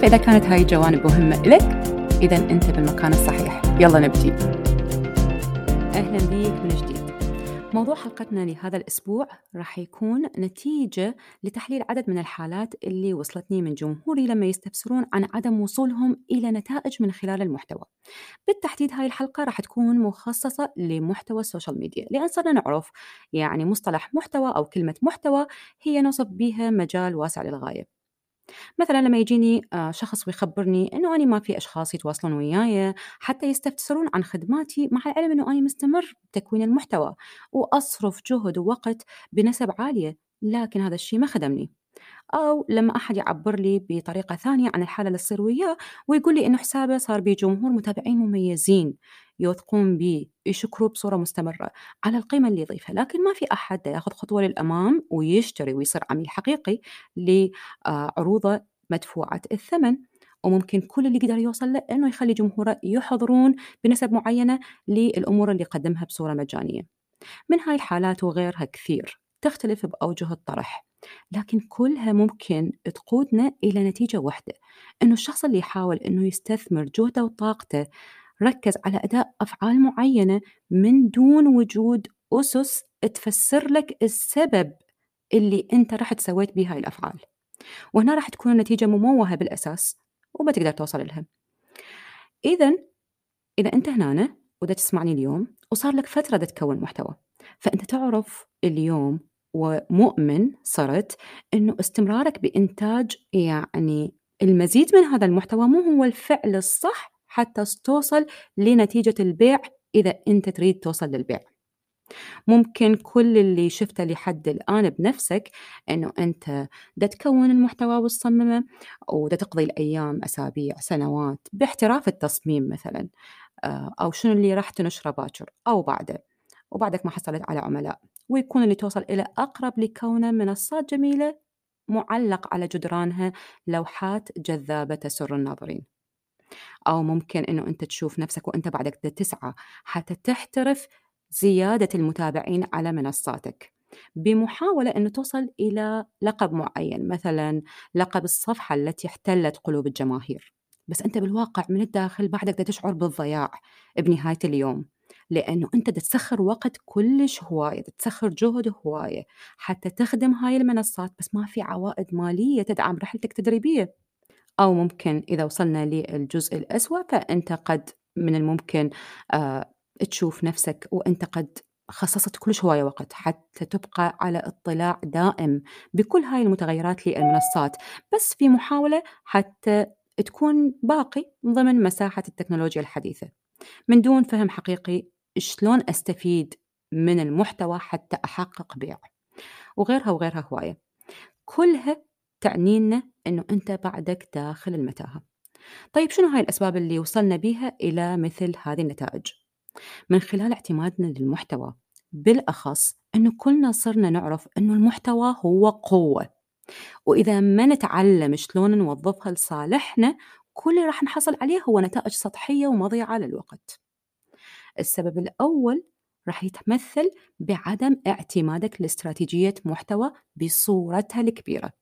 فإذا كانت هاي الجوانب مهمة لك إذا أنت بالمكان الصحيح. يلا نبدي. أهلا بيك من جديد. موضوع حلقتنا لهذا الأسبوع راح يكون نتيجة لتحليل عدد من الحالات اللي وصلتني من جمهوري لما يستفسرون عن عدم وصولهم إلى نتائج من خلال المحتوى. بالتحديد هاي الحلقة راح تكون مخصصة لمحتوى ال social media لأن صرنا نعرف يعني مصطلح محتوى أو كلمة محتوى هي نوصف بها مجال واسع للغاية. مثلا لما يجيني آه، شخص ويخبرني إنه أنا ما في أشخاص يتواصلون وياي حتى يستفسرون عن خدماتي مع العلم إنه أنا مستمر بتكوين المحتوى وأصرف جهد ووقت بنسب عالية لكن هذا الشيء ما خدمني. أو لما أحد يعبر لي بطريقة ثانية عن الحالة اللي تصير وياه ويقول لي إنه حسابه صار بيه جمهور متابعين مميزين يوثقون به يشكروه بصورة مستمرة على القيمة اللي يضيفها. لكن ما في أحد ياخذ خطوة للأمام ويشتري ويصير عميل حقيقي لعروضه مدفوعة الثمن. وممكن كل اللي يقدر يوصل له إنه يخلي جمهوره يحضرون بنسب معينة للأمور اللي قدمها بصورة مجانية. من هاي الحالات وغيرها كثير تختلف بأوجه الطرح. لكن كلها ممكن تقودنا إلى نتيجة واحدة إنه الشخص اللي يحاول إنه يستثمر جهده وطاقته ركز على أداء أفعال معينة من دون وجود أسس تفسر لك السبب اللي أنت رحت سويت به هاي الأفعال. وهنا راح تكون النتيجة مموهة بالأساس وما تقدر توصل لها. اذا إذا أنت هنا ودا تسمعني اليوم وصار لك فترة تكون محتوى فأنت تعرف اليوم ومؤمن صرت إنه استمرارك بإنتاج يعني المزيد من هذا المحتوى مو هو الفعل الصح حتى توصل لنتيجة البيع إذا أنت تريد توصل للبيع. ممكن كل اللي شفته لحد الآن بنفسك أنه أنت دا تكون المحتوى وتصممه ودا تقضي الأيام أسابيع سنوات باحتراف التصميم مثلا آه، أو شنو اللي راح تنشره باكر أو بعده. وبعدك ما حصلت على عملاء. ويكون اللي توصل إلى أقرب لكونه منصات جميلة معلق على جدرانها لوحات جذابة تسر الناظرين. أو ممكن إنه أنت تشوف نفسك وأنت بعدك تسعى حتى تحترف زيادة المتابعين على منصاتك. بمحاولة أنه توصل إلى لقب معين مثلا لقب الصفحة التي احتلت قلوب الجماهير. بس أنت بالواقع من الداخل بعدك تشعر بالضياع. بنهاية اليوم. لأنه أنت تسخر وقت كلش هواية تسخر جهد هواية حتى تخدم هاي المنصات بس ما في عوائد مالية تدعم رحلتك التدريبية. أو ممكن إذا وصلنا للجزء الأسوأ فأنت قد من الممكن آه تشوف نفسك وأنت قد خصصت كلش هواية وقت حتى تبقى على اطلاع دائم بكل هاي المتغيرات للمنصات. بس في محاولة حتى تكون باقي ضمن مساحة التكنولوجيا الحديثة. من دون فهم حقيقي شلون أستفيد من المحتوى حتى أحقق بيع وغيرها وغيرها هواية. كلها تعني لنا أنه أنت بعدك داخل المتاهة. طيب شنو هاي الأسباب اللي وصلنا بيها إلى مثل هذه النتائج؟ من خلال اعتمادنا للمحتوى. بالأخص أنه كلنا صرنا نعرف أنه المحتوى هو قوة. وإذا ما نتعلم شلون نوظفها لصالحنا كل اللي راح نحصل عليه هو نتائج سطحية ومضيعة للوقت. السبب الأول راح يتمثل بعدم اعتمادك لاستراتيجية محتوى بصورتها الكبيرة.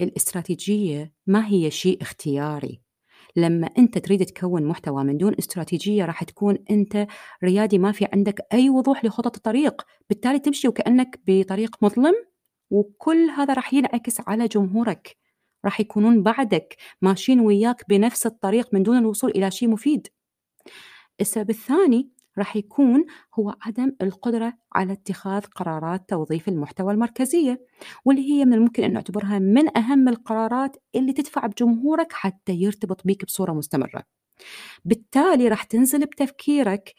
الاستراتيجية ما هي شيء اختياري. لما أنت تريد تكون محتوى من دون استراتيجية راح تكون أنت ريادي ما في عندك أي وضوح لخطط الطريق. بالتالي تمشي وكأنك بطريق مظلم وكل هذا راح ينعكس على جمهورك. راح يكونون بعدك ماشيين وياك بنفس الطريق من دون الوصول إلى شيء مفيد. السبب الثاني راح يكون هو عدم القدرة على اتخاذ قرارات توظيف المحتوى المركزية واللي هي من الممكن أن نعتبرها من أهم القرارات اللي تدفع بجمهورك حتى يرتبط بيك بصورة مستمرة. بالتالي راح تنزل بتفكيرك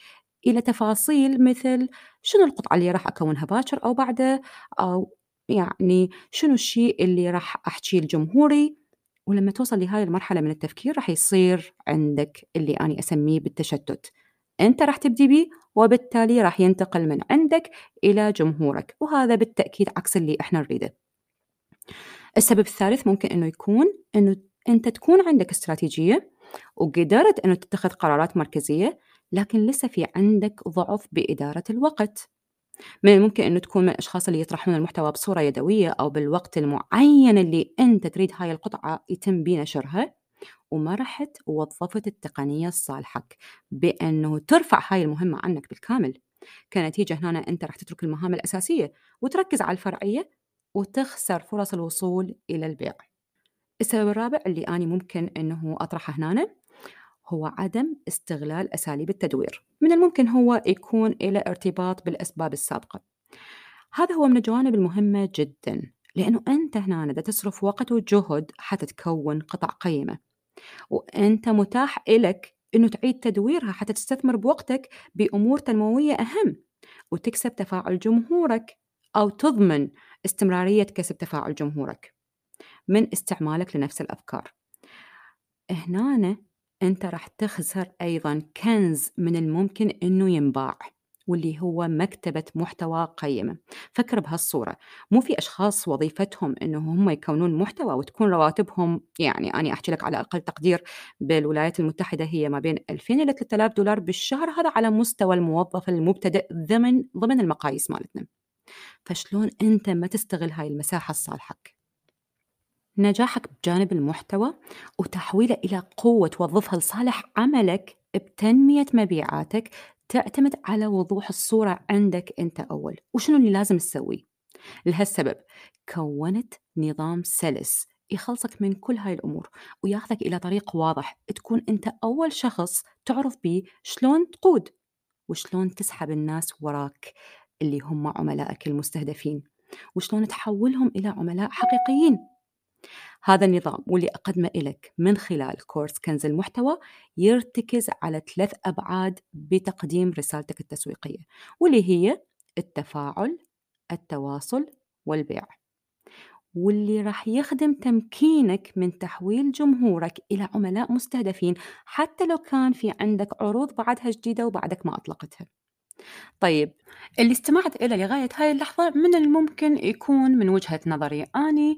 إلى تفاصيل مثل شنو القطعة اللي راح أكونها باكر أو بعده أو يعني شنو الشيء اللي راح أحكيه لجمهوري ولما توصل لهاي المرحلة من التفكير راح يصير عندك اللي أنا أسميه بالتشتت. أنت راح تبدي بيه وبالتالي راح ينتقل من عندك إلى جمهورك وهذا بالتأكيد عكس اللي إحنا نريده. السبب الثالث ممكن أنه يكون أنه أنت تكون عندك استراتيجية وقدرت أنه تتخذ قرارات مركزية لكن لسه في عندك ضعف بإدارة الوقت. من الممكن أنه تكون من الأشخاص اللي يطرحون المحتوى بصورة يدوية أو بالوقت المعين اللي أنت تريد هاي القطعة يتم بيه نشرها وما رحت ووظفت التقنية الصالحة بأنه ترفع هاي المهمة عنك بالكامل. كنتيجة هنا أنت راح تترك المهام الأساسية وتركز على الفرعية وتخسر فرص الوصول إلى البيع. السبب الرابع اللي أنا ممكن أنه أطرحه هنا هو عدم استغلال أساليب التدوير. من الممكن هو يكون إلى ارتباط بالأسباب السابقة. هذا هو من الجوانب المهمة جدا لأنه أنت هنا تصرف وقت وجهد حتى تكون قطع قيمة. وأنت متاح إلك أنه تعيد تدويرها حتى تستثمر بوقتك بأمور تنموية أهم وتكسب تفاعل جمهورك أو تضمن استمرارية كسب تفاعل جمهورك من استعمالك لنفس الأفكار. هنا أنت راح تخسر أيضا كنز من الممكن أنه ينباع واللي هو مكتبة محتوى قيمة. فكر بهالصورة. مو في أشخاص وظيفتهم أنهم هم يكونون محتوى وتكون رواتبهم يعني أنا أحكي لك على أقل تقدير بالولايات المتحدة هي ما بين 2000 إلى 3000 دولار بالشهر هذا على مستوى الموظف المبتدئ ضمن ضمن المقاييس مالتنا. فشلون أنت ما تستغل هاي المساحة الصالحة؟ نجاحك بجانب المحتوى وتحويله إلى قوة توظفها لصالح عملك بتنمية مبيعاتك تعتمد على وضوح الصورة عندك أنت أول. وشنو اللي لازم تسويه؟ لهالسبب كونت نظام سلس يخلصك من كل هاي الأمور وياخذك إلى طريق واضح تكون أنت أول شخص تعرف بيه شلون تقود وشلون تسحب الناس وراك اللي هم عملائك المستهدفين وشلون تحولهم إلى عملاء حقيقيين. هذا النظام واللي أقدمه لك من خلال كورس كنز المحتوى يرتكز على ثلاث أبعاد بتقديم رسالتك التسويقية واللي هي التفاعل التواصل والبيع. واللي راح يخدم تمكينك من تحويل جمهورك إلى عملاء مستهدفين حتى لو كان في عندك عروض بعدها جديدة وبعدك ما أطلقتها. طيب اللي استمعت إلى لغاية هاي اللحظة من الممكن يكون من وجهة نظري أني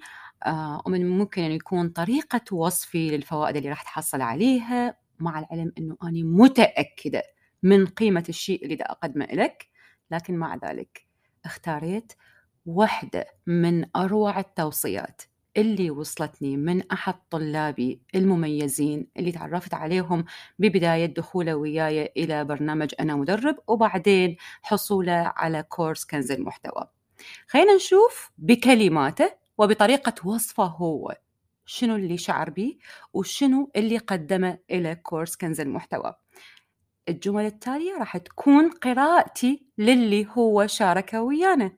ومن ممكن أن يكون طريقة وصفي للفوائد اللي راح تحصل عليها مع العلم أنه أنا متأكدة من قيمة الشيء اللي دا أقدمه لك لكن مع ذلك اختاريت واحدة من أروع التوصيات اللي وصلتني من أحد طلابي المميزين اللي تعرفت عليهم ببداية دخوله وياي إلى برنامج أنا مدرب وبعدين حصوله على كورس كنز المحتوى. خلينا نشوف بكلماته وبطريقة وصفه هو شنو اللي شعر به وشنو اللي قدمه إلى كورس كنز المحتوى. الجمل التالية راح تكون قراءتي للي هو شارك ويانا.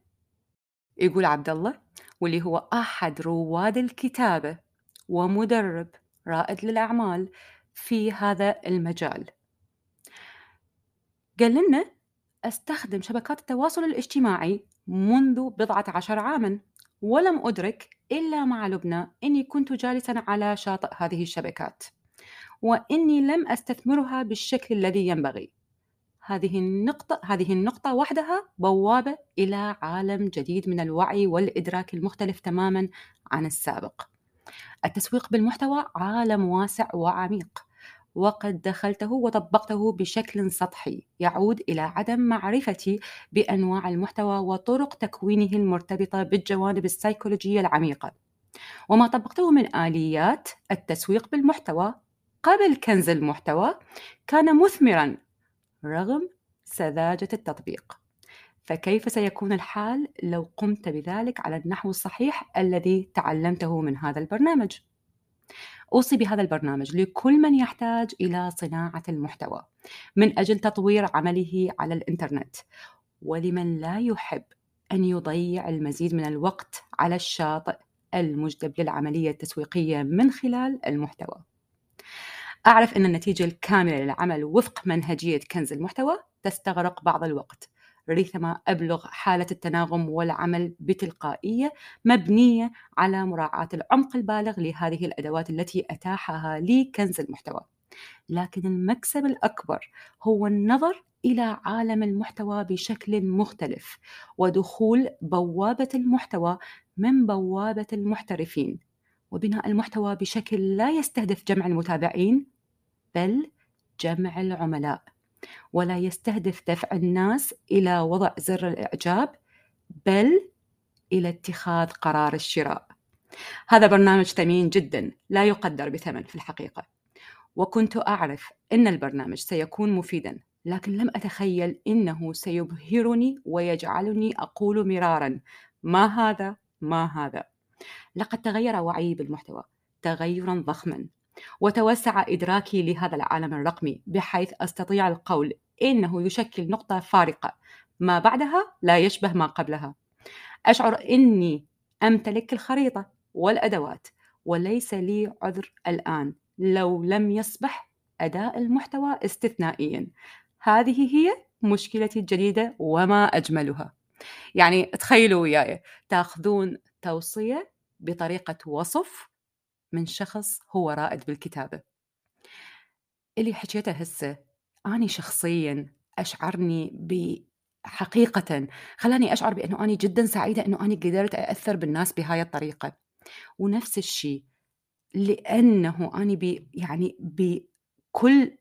يقول عبد الله واللي هو أحد رواد الكتابة ومدرب رائد للأعمال في هذا المجال. قال لنا أستخدم شبكات التواصل الاجتماعي منذ بضعة عشر عاماً. ولم أدرك إلا مع لبنى أني كنت جالسا على شاطئ هذه الشبكات وإني لم أستثمرها بالشكل الذي ينبغي هذه النقطة هذه النقطة وحدها بوابة إلى عالم جديد من الوعي والإدراك المختلف تماما عن السابق. التسويق بالمحتوى عالم واسع وعميق وقد دخلته وطبقته بشكل سطحي يعود إلى عدم معرفتي بأنواع المحتوى وطرق تكوينه المرتبطة بالجوانب السيكولوجية العميقة. وما طبقته من آليات التسويق بالمحتوى قبل كنز المحتوى كان مثمرا رغم سذاجة التطبيق. فكيف سيكون الحال لو قمت بذلك على النحو الصحيح الذي تعلمته من هذا البرنامج؟ أوصي بهذا البرنامج لكل من يحتاج إلى صناعة المحتوى من أجل تطوير عمله على الإنترنت ولمن لا يحب أن يضيع المزيد من الوقت على الشاطئ المجدب للعملية التسويقية من خلال المحتوى. أعرف أن النتيجة الكاملة للعمل وفق منهجية كنز المحتوى تستغرق بعض الوقت ريثما أبلغ حالة التناغم والعمل بتلقائية مبنية على مراعاة العمق البالغ لهذه الأدوات التي أتاحها لي كنز المحتوى. لكن المكسب الأكبر هو النظر إلى عالم المحتوى بشكل مختلف ودخول بوابة المحتوى من بوابة المحترفين. وبناء المحتوى بشكل لا يستهدف جمع المتابعين بل جمع العملاء. ولا يستهدف دفع الناس إلى وضع زر الإعجاب بل إلى اتخاذ قرار الشراء. هذا برنامج ثمين جدا لا يقدر بثمن في الحقيقة. وكنت أعرف إن البرنامج سيكون مفيدا لكن لم أتخيل إنه سيبهرني ويجعلني أقول مرارا ما هذا؟ ما هذا؟ لقد تغير وعيي بالمحتوى تغيرا ضخما. وتوسع إدراكي لهذا العالم الرقمي بحيث أستطيع القول إنه يشكل نقطة فارقة. ما بعدها لا يشبه ما قبلها. أشعر إني أمتلك الخريطة والأدوات وليس لي عذر الآن لو لم يصبح أداء المحتوى استثنائيا. هذه هي مشكلتي الجديدة وما أجملها. يعني تخيلوا وياي تأخذون توصية بطريقة وصف من شخص هو رائد بالكتابة. اللي حكيته هسه أنا شخصيا أشعرني بحقيقة خلاني أشعر بأنه أنا جدا سعيدة أنه أنا قدرت أأثر بالناس بهاي الطريقة. ونفس الشيء لأنه أنا بي يعني بكل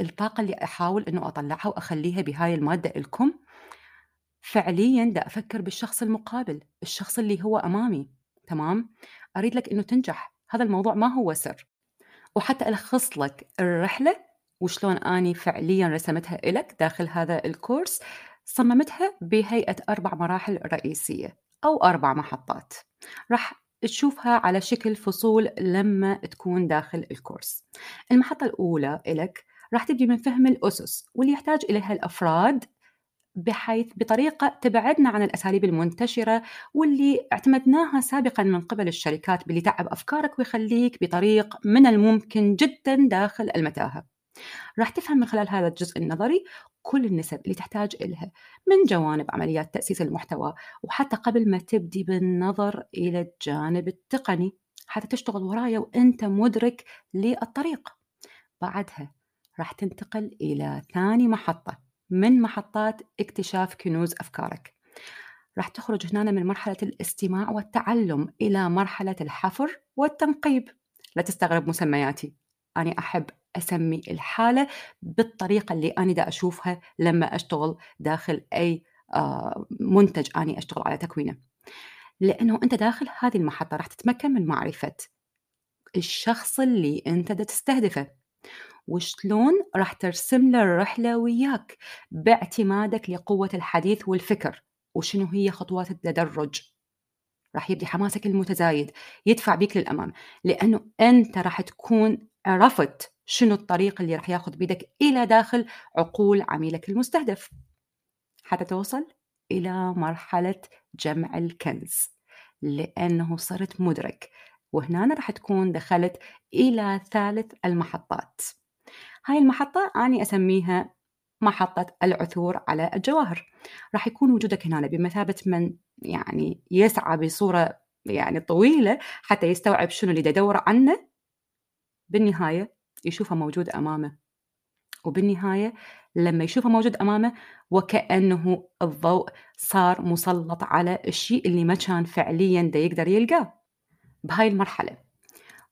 الطاقة اللي أحاول أنه أطلعها وأخليها بهاي المادة لكم فعليا دا أفكر بالشخص المقابل الشخص اللي هو أمامي. تمام؟ أريد لك أنه تنجح. هذا الموضوع ما هو سر. وحتى ألخص لك الرحلة وشلون أني فعليا رسمتها لك داخل هذا الكورس صممتها بهيئة أربع مراحل رئيسية أو أربع محطات. راح تشوفها على شكل فصول لما تكون داخل الكورس. المحطة الأولى لك راح تبدي من فهم الأسس واللي يحتاج إليها الأفراد بحيث بطريقة تبعدنا عن الأساليب المنتشرة واللي اعتمدناها سابقا من قبل الشركات باللي تعب أفكارك ويخليك بطريق من الممكن جدا داخل المتاهة. راح تفهم من خلال هذا الجزء النظري كل النسب اللي تحتاج إلها من جوانب عمليات تأسيس المحتوى وحتى قبل ما تبدي بالنظر إلى الجانب التقني حتى تشتغل ورايا وأنت مدرك للطريق. بعدها راح تنتقل إلى ثاني محطة. من محطات اكتشاف كنوز أفكارك. راح تخرج هنا من مرحلة الاستماع والتعلم إلى مرحلة الحفر والتنقيب. لا تستغرب مسمياتي. أنا أحب أسمي الحالة بالطريقة اللي أنا دا أشوفها لما أشتغل داخل أي آه، منتج أنا أشتغل على تكوينه. لأنه أنت داخل هذه المحطة راح تتمكن من معرفة الشخص اللي أنت دا تستهدفه. وشلون راح ترسم له الرحلة وياك باعتمادك لقوة الحديث والفكر وشنو هي خطوات التدرج؟ راح يبدي حماسك المتزايد يدفع بيك للأمام لأنه أنت راح تكون عرفت شنو الطريق اللي راح ياخذ بيدك إلى داخل عقول عميلك المستهدف. حتى توصل إلى مرحلة جمع الكنز لأنه صرت مدرك وهنا راح تكون دخلت إلى ثالث المحطات. هاي المحطة أنا أسميها محطة العثور على الجواهر. راح يكون وجودك هنا بمثابة من يعني يسعى بصورة يعني طويلة حتى يستوعب شنو اللي يدور عنه. بالنهاية يشوفه موجود أمامه. وبالنهاية لما يشوفه موجود أمامه وكأنه الضوء صار مسلط على الشيء اللي ما كان فعليا دا يقدر يلقاه. بهاي المرحلة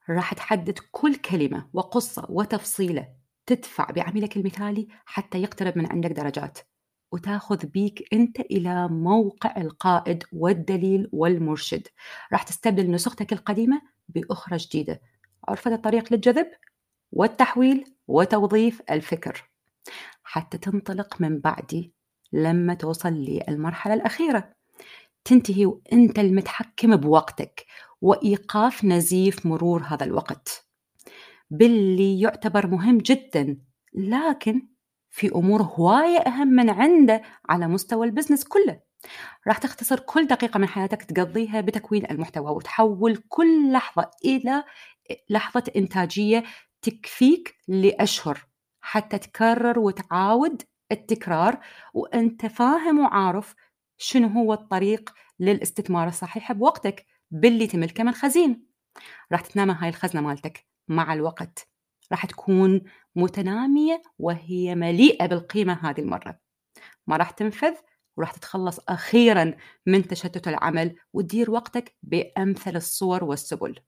راح تحدد كل كلمة وقصة وتفصيلة تدفع بعملك المثالي حتى يقترب من عندك درجات. وتاخذ بيك أنت إلى موقع القائد والدليل والمرشد. راح تستبدل نسختك القديمة بأخرى جديدة. عرفت الطريق للجذب؟ والتحويل وتوظيف الفكر. حتى تنطلق من بعدي لما توصل للمرحلة الأخيرة. تنتهي وأنت المتحكم بوقتك. وإيقاف نزيف مرور هذا الوقت. باللي يعتبر مهم جدا. لكن في أمور هواية أهم من عنده على مستوى البزنس كله. راح تختصر كل دقيقة من حياتك تقضيها بتكوين المحتوى وتحول كل لحظة إلى لحظة إنتاجية تكفيك لأشهر حتى تكرر وتعاود التكرار. وأنت فاهم وعارف شنو هو الطريق للاستثمار الصحيح بوقتك باللي تملكه من خزين. راح تتنامى هاي الخزنة مالتك. مع الوقت. راح تكون متنامية وهي مليئة بالقيمة هذه المرة. ما راح تنفذ وراح تتخلص أخيرا من تشتت العمل وتدير وقتك بأمثل الصور والسبل.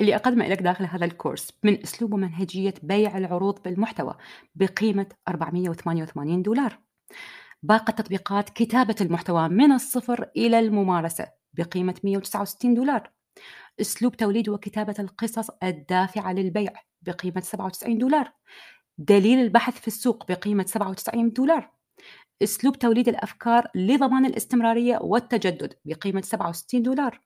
اللي أقدمه لك داخل هذا الكورس من أسلوب ومنهجية بيع العروض بالمحتوى بقيمة 488 دولار. باقة تطبيقات كتابة المحتوى من الصفر إلى الممارسة بقيمة 169 دولار. أسلوب توليد وكتابة القصص الدافعة للبيع بقيمة 97 دولار. دليل البحث في السوق بقيمة 97 دولار. أسلوب توليد الأفكار لضمان الاستمرارية والتجدد بقيمة 67 دولار.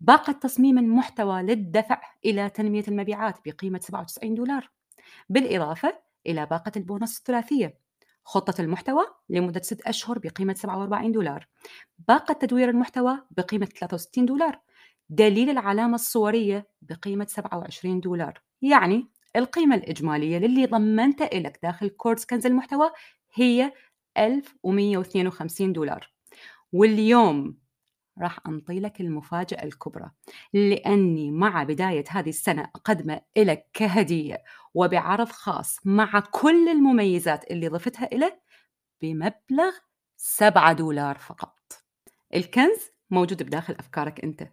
باقة تصميم المحتوى للدفع إلى تنمية المبيعات بقيمة 97 دولار. بالإضافة إلى باقة البونص الثلاثية. خطة المحتوى لمدة 6 أشهر بقيمة 47 دولار. باقة تدوير المحتوى بقيمة 63 دولار. دليل العلامة الصورية بقيمة 27 دولار. يعني القيمة الإجمالية للي ضمنته لك داخل كورس كنز المحتوى هي 1152 دولار. واليوم راح أنطي لك المفاجأة الكبرى. لأني مع بداية هذه السنة أقدمة لك كهدية وبعرض خاص مع كل المميزات اللي ضفتها إليه بمبلغ 7 دولار فقط. الكنز موجود بداخل أفكارك أنت.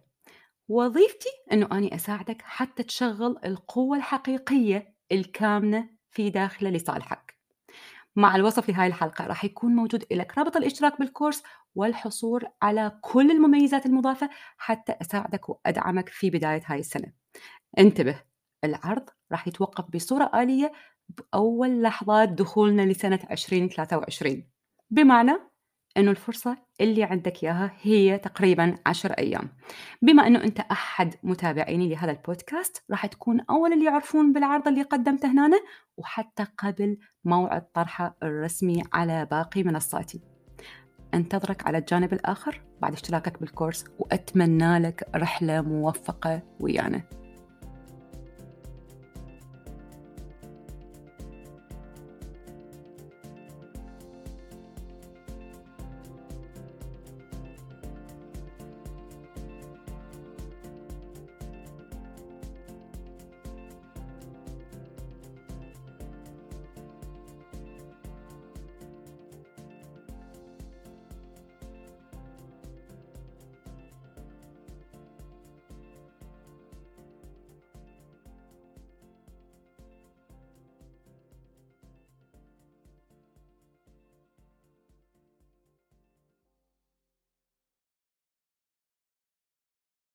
وظيفتي أنه أني أساعدك حتى تشغل القوة الحقيقية الكامنة في داخله لصالحك مع الوصف لهاي الحلقة راح يكون موجود لك رابط الاشتراك بالكورس والحصول على كل المميزات المضافة حتى أساعدك وأدعمك في بداية هاي السنة. انتبه العرض راح يتوقف بصورة آلية بأول لحظات دخولنا لسنة 2023 بمعنى أنه الفرصة اللي عندك إياها هي تقريبا عشر أيام. بما أنه أنت أحد متابعيني لهذا البودكاست راح تكون أول اللي يعرفون بالعرض اللي قدمته هنا وحتى قبل موعد طرحه الرسمي على باقي منصاتي. انتظرك على الجانب الآخر بعد اشتراكك بالكورس وأتمنى لك رحلة موفقة ويانا.